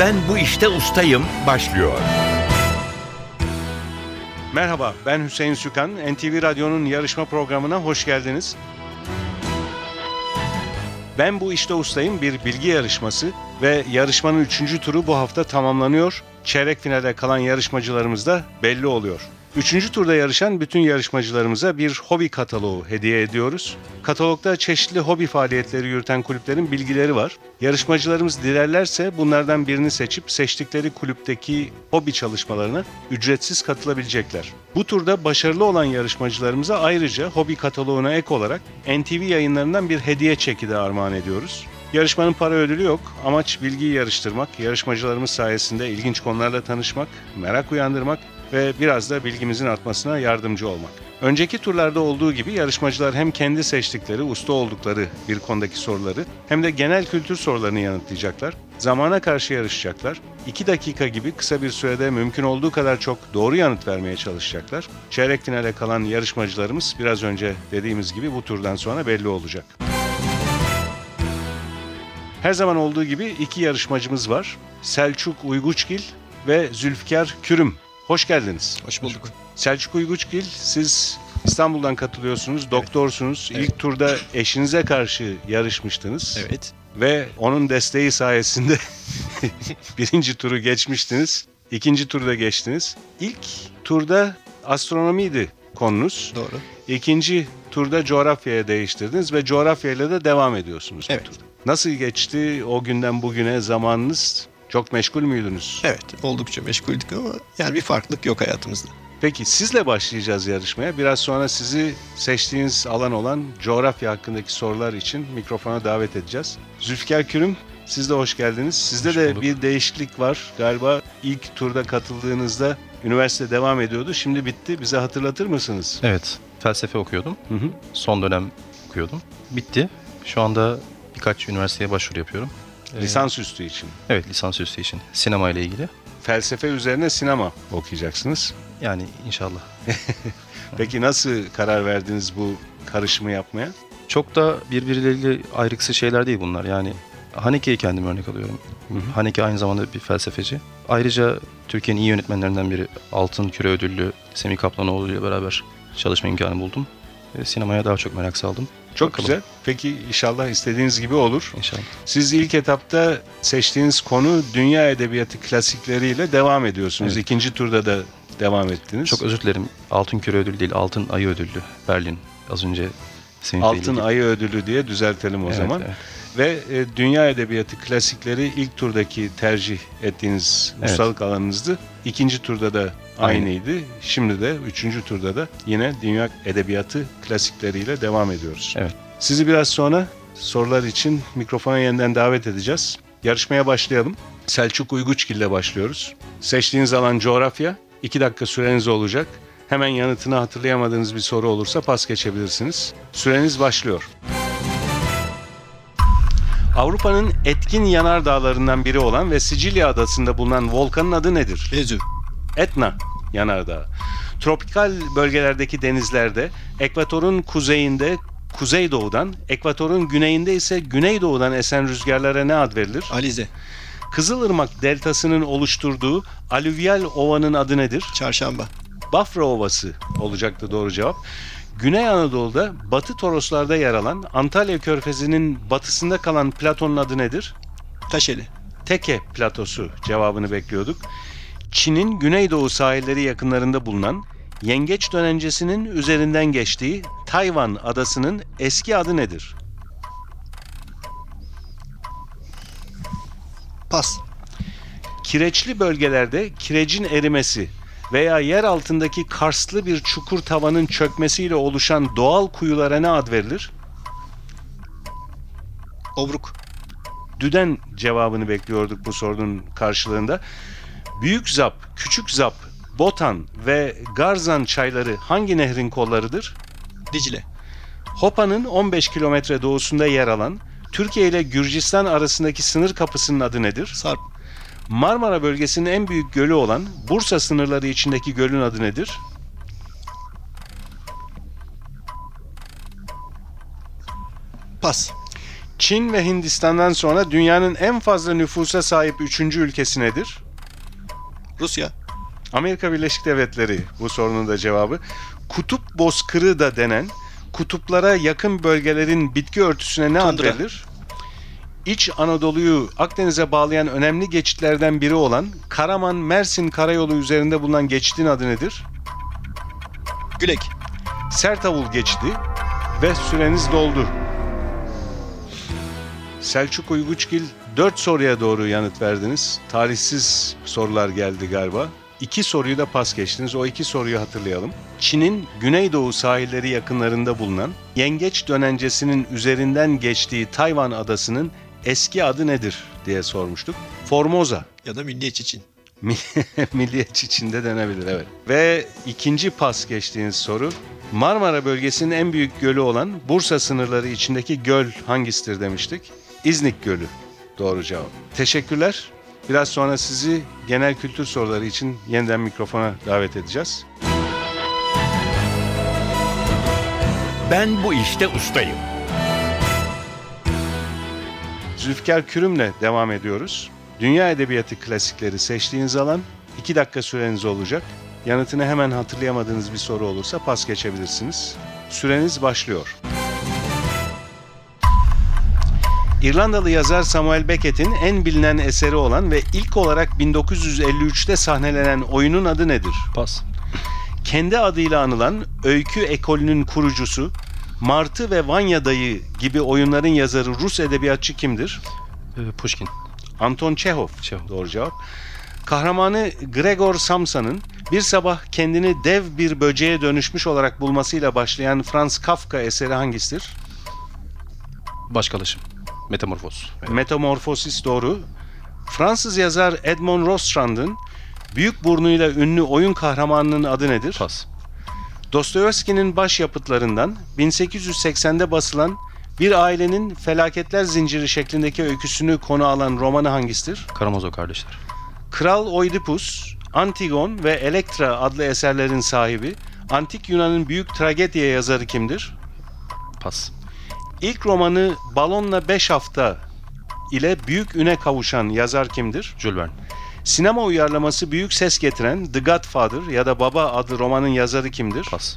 Ben bu işte ustayım başlıyor. Merhaba, ben Hüseyin Sükan. NTV Radyo'nun yarışma programına hoş geldiniz. Ben bu işte ustayım bir bilgi yarışması ve yarışmanın üçüncü turu bu hafta tamamlanıyor. Çeyrek finale kalan yarışmacılarımız da belli oluyor. Üçüncü turda yarışan bütün yarışmacılarımıza bir hobi kataloğu hediye ediyoruz. Katalogda çeşitli hobi faaliyetleri yürüten kulüplerin bilgileri var. Yarışmacılarımız dilerlerse bunlardan birini seçip seçtikleri kulüpteki hobi çalışmalarına ücretsiz katılabilecekler. Bu turda başarılı olan yarışmacılarımıza ayrıca hobi kataloğuna ek olarak NTV yayınlarından bir hediye çeki de armağan ediyoruz. Yarışmanın para ödülü yok. Amaç bilgiyi yarıştırmak, yarışmacılarımız sayesinde ilginç konularla tanışmak, merak uyandırmak ve biraz da bilgimizin artmasına yardımcı olmak. Önceki turlarda olduğu gibi yarışmacılar hem kendi seçtikleri, usta oldukları bir konudaki soruları hem de genel kültür sorularını yanıtlayacaklar. Zamana karşı yarışacaklar. 2 dakika gibi kısa bir sürede mümkün olduğu kadar çok doğru yanıt vermeye çalışacaklar. Çeyrek finale kalan yarışmacılarımız biraz önce dediğimiz gibi bu turdan sonra belli olacak. Her zaman olduğu gibi iki yarışmacımız var. Selçuk Uyguçgil ve Zülfikar Kürüm. Hoş geldiniz. Hoş bulduk. Selçuk Uyguçgil siz İstanbul'dan katılıyorsunuz, doktorsunuz. İlk turda eşinize karşı yarışmıştınız. Evet. Ve onun desteği sayesinde birinci turu geçmiştiniz. İkinci turda geçtiniz. İlk turda astronomiydi konunuz. Doğru. İkinci turda coğrafyaya değiştirdiniz ve coğrafyayla da devam ediyorsunuz Evet. bu turda. Nasıl geçti o günden bugüne zamanınız? Çok meşgul müydünüz? Evet. Oldukça meşguldük ama yani bir farklılık yok hayatımızda. Peki sizle başlayacağız yarışmaya. Biraz sonra sizi seçtiğiniz alan olan coğrafya hakkındaki sorular için mikrofona davet edeceğiz. Zülfikar Kürüm siz de hoş geldiniz. Sizde Hoş de bir değişiklik var. Galiba ilk turda katıldığınızda üniversite devam ediyordu. Şimdi bitti. Bize hatırlatır mısınız? Evet, felsefe okuyordum. Hı hı. Son dönem okuyordum. Bitti. Şu anda birkaç üniversiteye başvuru yapıyorum. Ee, Lisansüstü için. Evet, lisansüstü için. Sinema ile ilgili. Felsefe üzerine sinema okuyacaksınız. Yani inşallah. Peki nasıl karar verdiniz bu karışımı yapmaya? Çok da birbirleriyle ayrıksı şeyler değil bunlar. Yani Haneke'yi kendim örnek alıyorum. Hı hı. Haneke aynı zamanda bir felsefeci. Ayrıca Türkiye'nin iyi yönetmenlerinden biri Altın Küre ödüllü Semih Kaplanoğlu ile beraber çalışma imkanı buldum. Ve sinemaya daha çok merak saldım. Çok Bakalım. güzel. Peki inşallah istediğiniz gibi olur. İnşallah. Siz ilk etapta seçtiğiniz konu dünya edebiyatı klasikleriyle devam ediyorsunuz. Evet. İkinci turda da devam ettiniz. Çok özür dilerim. Altın Küre ödülü değil, Altın Ayı ödüllü. Berlin. Az önce Bey'le Altın. Ayı Ödülü diye düzeltelim o Evet, zaman. evet. Ve e, dünya edebiyatı klasikleri ilk turdaki tercih ettiğiniz Evet. ustalık alanınızdı. İkinci turda da Aynı. aynıydı. Şimdi de üçüncü turda da yine dünya edebiyatı klasikleriyle devam ediyoruz. Evet. Sizi biraz sonra sorular için mikrofona yeniden davet edeceğiz. Yarışmaya başlayalım. Selçuk Uyguçgil ile başlıyoruz. Seçtiğiniz alan coğrafya. İki dakika süreniz olacak. Hemen yanıtını hatırlayamadığınız bir soru olursa pas geçebilirsiniz. Süreniz başlıyor. Avrupa'nın etkin yanardağlarından biri olan ve Sicilya adasında bulunan volkanın adı nedir? Vezüv. Etna yanardağı. Tropikal bölgelerdeki denizlerde ekvatorun kuzeyinde kuzeydoğudan, ekvatorun güneyinde ise güneydoğudan esen rüzgarlara ne ad verilir? Alize. Kızılırmak deltasının oluşturduğu alüvyal ovanın adı nedir? Çarşamba. Bafra Ovası olacaktı doğru cevap. Güney Anadolu'da Batı Toroslar'da yer alan Antalya Körfezi'nin batısında kalan platonun adı nedir? Taşeli. Teke platosu cevabını bekliyorduk. Çin'in güneydoğu sahilleri yakınlarında bulunan Yengeç dönencesinin üzerinden geçtiği Tayvan adasının eski adı nedir? Pas. Kireçli bölgelerde kirecin erimesi veya yer altındaki karslı bir çukur tavanın çökmesiyle oluşan doğal kuyulara ne ad verilir? Obruk. Düden cevabını bekliyorduk bu sorunun karşılığında. Büyük Zap, Küçük Zap, Botan ve Garzan çayları hangi nehrin kollarıdır? Dicle. Hopa'nın 15 kilometre doğusunda yer alan Türkiye ile Gürcistan arasındaki sınır kapısının adı nedir? Sarp. Marmara bölgesinin en büyük gölü olan Bursa sınırları içindeki gölün adı nedir? Pas. Çin ve Hindistan'dan sonra dünyanın en fazla nüfusa sahip üçüncü ülkesi nedir? Rusya. Amerika Birleşik Devletleri bu sorunun da cevabı. Kutup bozkırı da denen kutuplara yakın bölgelerin bitki örtüsüne ne ad verilir? İç Anadolu'yu Akdeniz'e bağlayan önemli geçitlerden biri olan Karaman-Mersin karayolu üzerinde bulunan geçitin adı nedir? Gülek. Sertavul geçidi ve süreniz doldu. Selçuk Uyguçgil 4 soruya doğru yanıt verdiniz. Tarihsiz sorular geldi galiba. İki soruyu da pas geçtiniz. O iki soruyu hatırlayalım. Çin'in güneydoğu sahilleri yakınlarında bulunan Yengeç dönencesinin üzerinden geçtiği Tayvan adasının eski adı nedir diye sormuştuk. Formosa. Ya da Milliyetçi Çin. Milliyetçi Çin'de denebilir evet. Ve ikinci pas geçtiğiniz soru. Marmara bölgesinin en büyük gölü olan Bursa sınırları içindeki göl hangisidir demiştik. İznik Gölü. Doğru cevap. Teşekkürler. Biraz sonra sizi genel kültür soruları için yeniden mikrofona davet edeceğiz. Ben bu işte ustayım. Zülfikar Kürüm'le devam ediyoruz. Dünya Edebiyatı klasikleri seçtiğiniz alan 2 dakika süreniz olacak. Yanıtını hemen hatırlayamadığınız bir soru olursa pas geçebilirsiniz. Süreniz başlıyor. İrlandalı yazar Samuel Beckett'in en bilinen eseri olan ve ilk olarak 1953'te sahnelenen oyunun adı nedir? Pas. Kendi adıyla anılan öykü ekolünün kurucusu, Martı ve Vanya Dayı gibi oyunların yazarı Rus edebiyatçı kimdir? Ee, Pushkin. Anton Çehov. Çehov. Doğru cevap. Kahramanı Gregor Samsa'nın bir sabah kendini dev bir böceğe dönüşmüş olarak bulmasıyla başlayan Franz Kafka eseri hangisidir? Başkalaşım. Metamorfoz. Evet. Metamorfosis doğru. Fransız yazar Edmond Rostrand'ın büyük burnuyla ünlü oyun kahramanının adı nedir? Pas. Dostoyevski'nin başyapıtlarından 1880'de basılan bir ailenin felaketler zinciri şeklindeki öyküsünü konu alan romanı hangisidir? Karamazov kardeşler. Kral Oidipus, Antigon ve Elektra adlı eserlerin sahibi, Antik Yunan'ın büyük tragedya yazarı kimdir? Pas. İlk romanı Balonla 5 Hafta ile büyük üne kavuşan yazar kimdir? Jules Verne. Sinema uyarlaması büyük ses getiren The Godfather ya da Baba adlı romanın yazarı kimdir? Pas.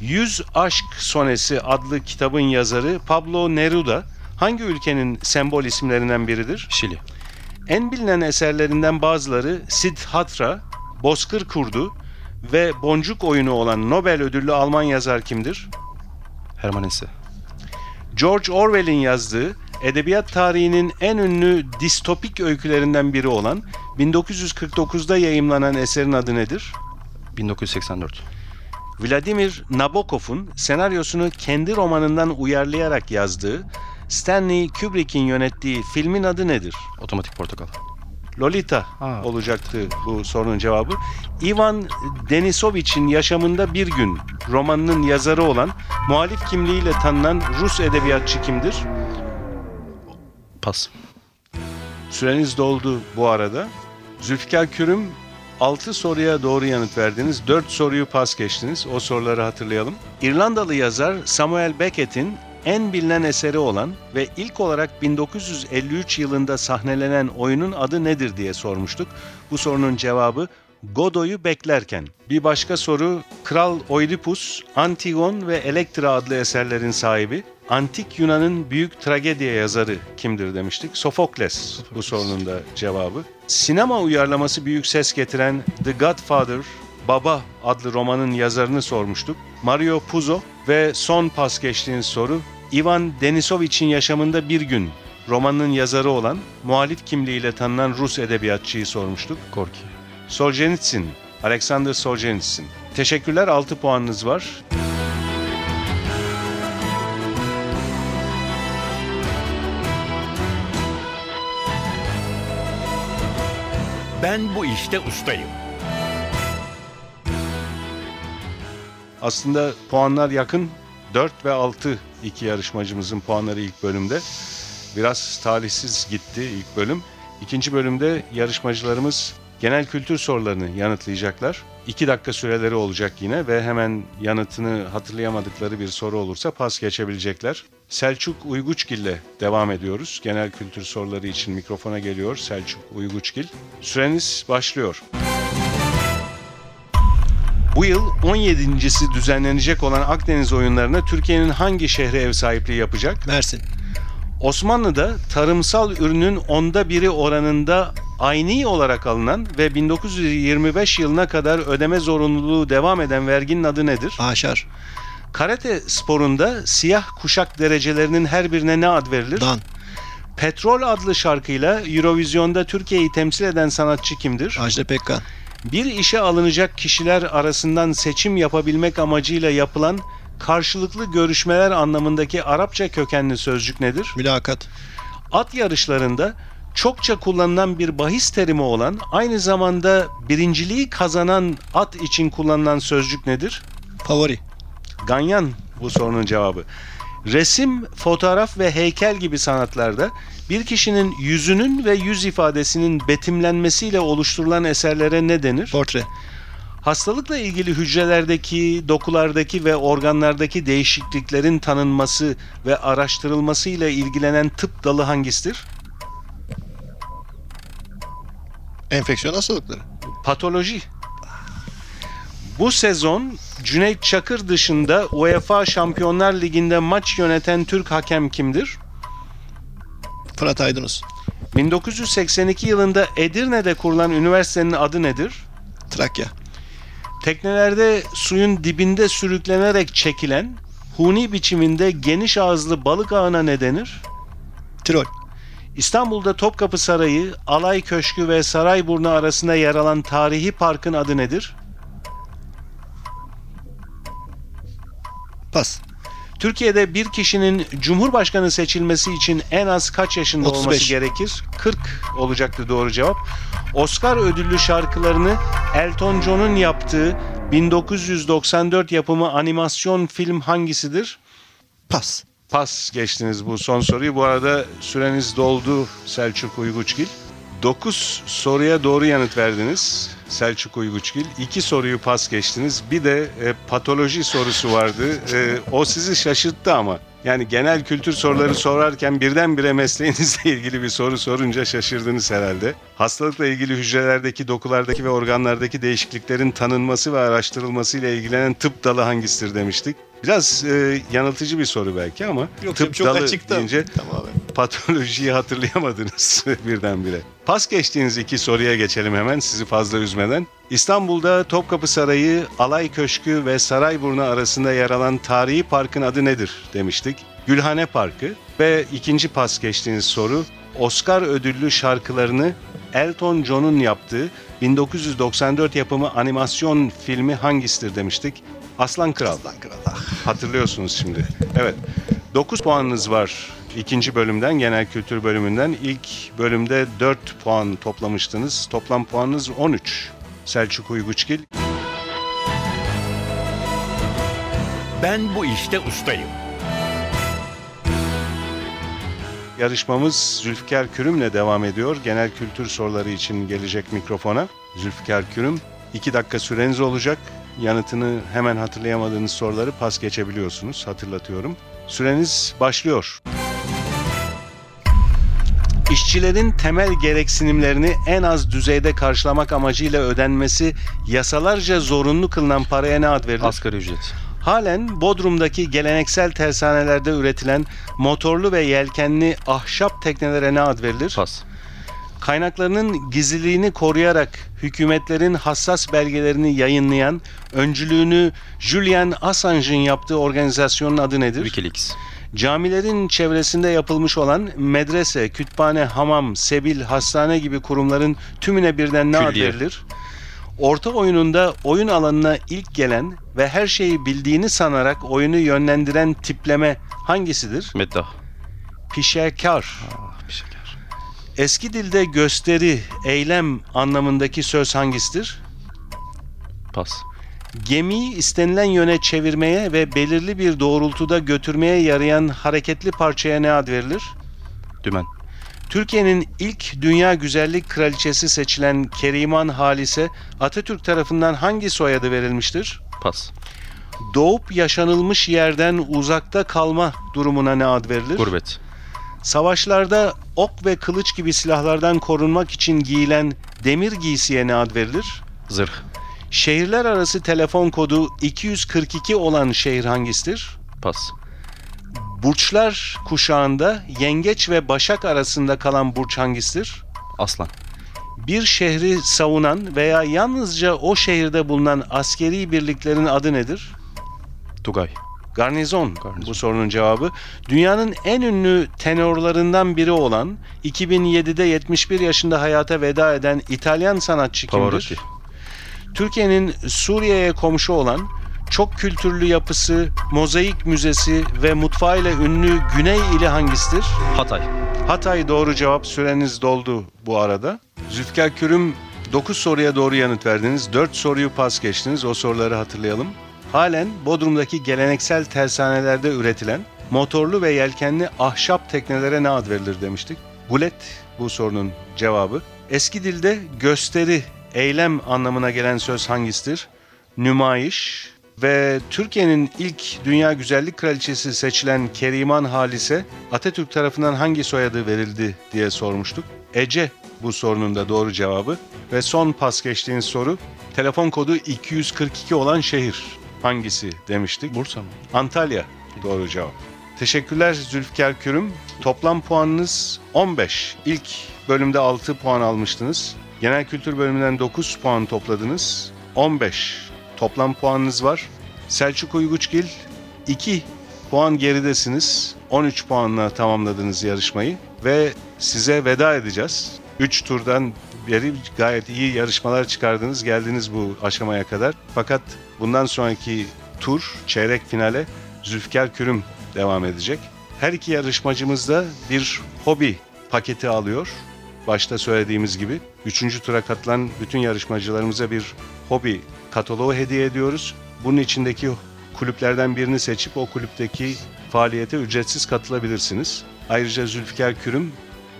Yüz Aşk Sonesi adlı kitabın yazarı Pablo Neruda hangi ülkenin sembol isimlerinden biridir? Şili. En bilinen eserlerinden bazıları Siddhartha, Bozkır Kurdu ve Boncuk Oyunu olan Nobel ödüllü Alman yazar kimdir? Hermann Hesse. George Orwell'in yazdığı edebiyat tarihinin en ünlü distopik öykülerinden biri olan 1949'da yayımlanan eserin adı nedir? 1984. Vladimir Nabokov'un senaryosunu kendi romanından uyarlayarak yazdığı Stanley Kubrick'in yönettiği filmin adı nedir? Otomatik portakal. Lolita Ha. olacaktı bu sorunun cevabı. Ivan Denisovich'in yaşamında bir gün romanının yazarı olan muhalif kimliğiyle tanınan Rus edebiyatçı kimdir? Pas. Süreniz doldu bu arada. Zülfikar Kürüm 6 soruya doğru yanıt verdiniz. 4 soruyu pas geçtiniz. O soruları hatırlayalım. İrlandalı yazar Samuel Beckett'in en bilinen eseri olan ve ilk olarak 1953 yılında sahnelenen oyunun adı nedir diye sormuştuk. Bu sorunun cevabı Godoy'u beklerken. Bir başka soru Kral Oidipus, Antigon ve Elektra adlı eserlerin sahibi. Antik Yunan'ın büyük tragedya yazarı kimdir demiştik. Sofokles bu sorunun da cevabı. Sinema uyarlaması büyük ses getiren The Godfather, Baba adlı romanın yazarını sormuştuk. Mario Puzo ve son pas geçtiğiniz soru Ivan Denisovich'in yaşamında bir gün romanının yazarı olan muhalif kimliğiyle tanınan Rus edebiyatçıyı sormuştuk. Gorki. Solzhenitsyn, Alexander Solzhenitsyn. Teşekkürler 6 puanınız var. Ben bu işte ustayım. Aslında puanlar yakın. 4 ve 6 iki yarışmacımızın puanları ilk bölümde. Biraz talihsiz gitti ilk bölüm. İkinci bölümde yarışmacılarımız genel kültür sorularını yanıtlayacaklar. 2 dakika süreleri olacak yine ve hemen yanıtını hatırlayamadıkları bir soru olursa pas geçebilecekler. Selçuk Uyguçgil ile devam ediyoruz. Genel kültür soruları için mikrofona geliyor Selçuk Uyguçgil. Süreniz başlıyor. Bu yıl 17.si düzenlenecek olan Akdeniz oyunlarına Türkiye'nin hangi şehri ev sahipliği yapacak? Mersin. Osmanlı'da tarımsal ürünün onda biri oranında ayni olarak alınan ve 1925 yılına kadar ödeme zorunluluğu devam eden verginin adı nedir? Aşar. Karate sporunda siyah kuşak derecelerinin her birine ne ad verilir? Dan. Petrol adlı şarkıyla Eurovision'da Türkiye'yi temsil eden sanatçı kimdir? Ajda Pekkan. Bir işe alınacak kişiler arasından seçim yapabilmek amacıyla yapılan karşılıklı görüşmeler anlamındaki Arapça kökenli sözcük nedir? Mülakat. At yarışlarında çokça kullanılan bir bahis terimi olan aynı zamanda birinciliği kazanan at için kullanılan sözcük nedir? Favori. Ganyan bu sorunun cevabı. Resim, fotoğraf ve heykel gibi sanatlarda bir kişinin yüzünün ve yüz ifadesinin betimlenmesiyle oluşturulan eserlere ne denir? Portre. Hastalıkla ilgili hücrelerdeki, dokulardaki ve organlardaki değişikliklerin tanınması ve araştırılması ile ilgilenen tıp dalı hangisidir? Enfeksiyon hastalıkları. Patoloji. Bu sezon Cüneyt Çakır dışında UEFA Şampiyonlar Ligi'nde maç yöneten Türk hakem kimdir? Fırat Aydınus. 1982 yılında Edirne'de kurulan üniversitenin adı nedir? Trakya. Teknelerde suyun dibinde sürüklenerek çekilen huni biçiminde geniş ağızlı balık ağına ne denir? Tirol. İstanbul'da Topkapı Sarayı, Alay Köşkü ve Sarayburnu arasında yer alan tarihi parkın adı nedir? Pas. Türkiye'de bir kişinin Cumhurbaşkanı seçilmesi için en az kaç yaşında 35. olması gerekir? 40 olacaktı doğru cevap. Oscar ödüllü şarkılarını Elton John'un yaptığı 1994 yapımı animasyon film hangisidir? Pas. Pas geçtiniz bu son soruyu. Bu arada süreniz doldu Selçuk Uyguçgil. 9 soruya doğru yanıt verdiniz Selçuk Uyguçgil. 2 soruyu pas geçtiniz. Bir de e, patoloji sorusu vardı. E, o sizi şaşırttı ama. Yani genel kültür soruları sorarken birdenbire mesleğinizle ilgili bir soru sorunca şaşırdınız herhalde. Hastalıkla ilgili hücrelerdeki, dokulardaki ve organlardaki değişikliklerin tanınması ve araştırılması ile ilgilenen tıp dalı hangisidir demiştik. Biraz e, yanıltıcı bir soru belki ama Yok tıp çok dalı açıkta. deyince Tamamen. patolojiyi hatırlayamadınız birdenbire. Pas geçtiğiniz iki soruya geçelim hemen sizi fazla üzmeden. İstanbul'da Topkapı Sarayı, Alay Köşkü ve Sarayburnu arasında yer alan tarihi parkın adı nedir demiştik. Gülhane Parkı ve ikinci pas geçtiğiniz soru Oscar ödüllü şarkılarını Elton John'un yaptığı 1994 yapımı animasyon filmi hangisidir demiştik. Aslan Kral. Aslan Kral. Ah. Hatırlıyorsunuz şimdi. Evet. 9 puanınız var ikinci bölümden, genel kültür bölümünden. İlk bölümde 4 puan toplamıştınız. Toplam puanınız 13. Selçuk Uyguçgil. Ben bu işte ustayım. Yarışmamız Zülfikar Kürüm'le devam ediyor. Genel kültür soruları için gelecek mikrofona. Zülfikar Kürüm, 2 dakika süreniz olacak. Yanıtını hemen hatırlayamadığınız soruları pas geçebiliyorsunuz. Hatırlatıyorum. Süreniz başlıyor. İşçilerin temel gereksinimlerini en az düzeyde karşılamak amacıyla ödenmesi yasalarca zorunlu kılınan paraya ne ad verilir? Asgari ücret. Halen Bodrum'daki geleneksel tersanelerde üretilen motorlu ve yelkenli ahşap teknelere ne ad verilir? Pas. Kaynaklarının gizliliğini koruyarak hükümetlerin hassas belgelerini yayınlayan, öncülüğünü Julian Assange'ın yaptığı organizasyonun adı nedir? Wikileaks. Camilerin çevresinde yapılmış olan medrese, kütüphane, hamam, sebil, hastane gibi kurumların tümüne birden ne ad Külliye. verilir? Orta oyununda oyun alanına ilk gelen ve her şeyi bildiğini sanarak oyunu yönlendiren tipleme hangisidir? Meddah. Pişekar. Eski dilde gösteri, eylem anlamındaki söz hangisidir? Pas. Gemiyi istenilen yöne çevirmeye ve belirli bir doğrultuda götürmeye yarayan hareketli parçaya ne ad verilir? Dümen. Türkiye'nin ilk dünya güzellik kraliçesi seçilen Keriman Halise Atatürk tarafından hangi soyadı verilmiştir? Pas. Doğup yaşanılmış yerden uzakta kalma durumuna ne ad verilir? Gurbet. Savaşlarda ok ve kılıç gibi silahlardan korunmak için giyilen demir giysiye ne ad verilir? Zırh. Şehirler arası telefon kodu 242 olan şehir hangisidir? Pas. Burçlar kuşağında yengeç ve başak arasında kalan burç hangisidir? Aslan. Bir şehri savunan veya yalnızca o şehirde bulunan askeri birliklerin adı nedir? Tugay. Garnizon, Garnizon. bu sorunun cevabı. Dünyanın en ünlü tenorlarından biri olan 2007'de 71 yaşında hayata veda eden İtalyan sanatçı kimdir? Pavarotti. Türkiye'nin Suriye'ye komşu olan çok kültürlü yapısı, mozaik müzesi ve mutfağıyla ünlü Güney ili hangisidir? Hatay. Hatay doğru cevap süreniz doldu bu arada. Zülfikar Kürüm 9 soruya doğru yanıt verdiniz. 4 soruyu pas geçtiniz. O soruları hatırlayalım. Halen Bodrum'daki geleneksel tersanelerde üretilen motorlu ve yelkenli ahşap teknelere ne ad verilir demiştik. Gulet bu sorunun cevabı. Eski dilde gösteri, eylem anlamına gelen söz hangisidir? Nümayiş ve Türkiye'nin ilk Dünya Güzellik Kraliçesi seçilen Keriman Halise Atatürk tarafından hangi soyadı verildi diye sormuştuk. Ece bu sorunun da doğru cevabı. Ve son pas geçtiğiniz soru telefon kodu 242 olan şehir hangisi demiştik. Bursa mı? Antalya doğru cevap. Teşekkürler Zülfikar Kürüm. Toplam puanınız 15. İlk bölümde 6 puan almıştınız. Genel kültür bölümünden 9 puan topladınız. 15 toplam puanınız var. Selçuk Uyguçgil 2 puan geridesiniz. 13 puanla tamamladınız yarışmayı ve size veda edeceğiz. 3 turdan beri gayet iyi yarışmalar çıkardınız, geldiniz bu aşamaya kadar. Fakat bundan sonraki tur, çeyrek finale Zülfikar Kürüm devam edecek. Her iki yarışmacımız da bir hobi paketi alıyor. Başta söylediğimiz gibi. Üçüncü tura katılan bütün yarışmacılarımıza bir hobi kataloğu hediye ediyoruz. Bunun içindeki kulüplerden birini seçip o kulüpteki faaliyete ücretsiz katılabilirsiniz. Ayrıca Zülfikar Kürüm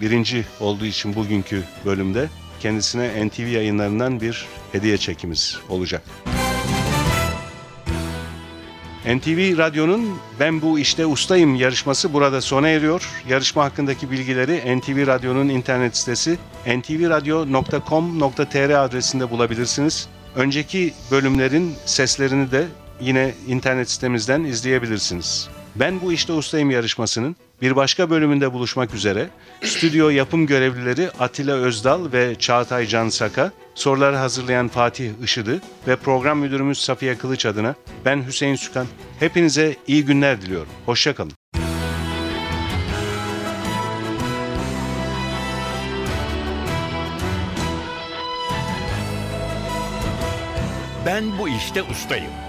birinci olduğu için bugünkü bölümde kendisine NTV yayınlarından bir hediye çekimiz olacak. NTV Radyo'nun Ben Bu İşte Ustayım yarışması burada sona eriyor. Yarışma hakkındaki bilgileri NTV Radyo'nun internet sitesi ntvradio.com.tr adresinde bulabilirsiniz. Önceki bölümlerin seslerini de yine internet sitemizden izleyebilirsiniz. Ben Bu İşte Ustayım yarışmasının bir başka bölümünde buluşmak üzere stüdyo yapım görevlileri Atilla Özdal ve Çağatay Cansaka, soruları hazırlayan Fatih Işıdı ve program müdürümüz Safiye Kılıç adına ben Hüseyin Sükan. Hepinize iyi günler diliyorum. Hoşçakalın. Ben bu işte ustayım.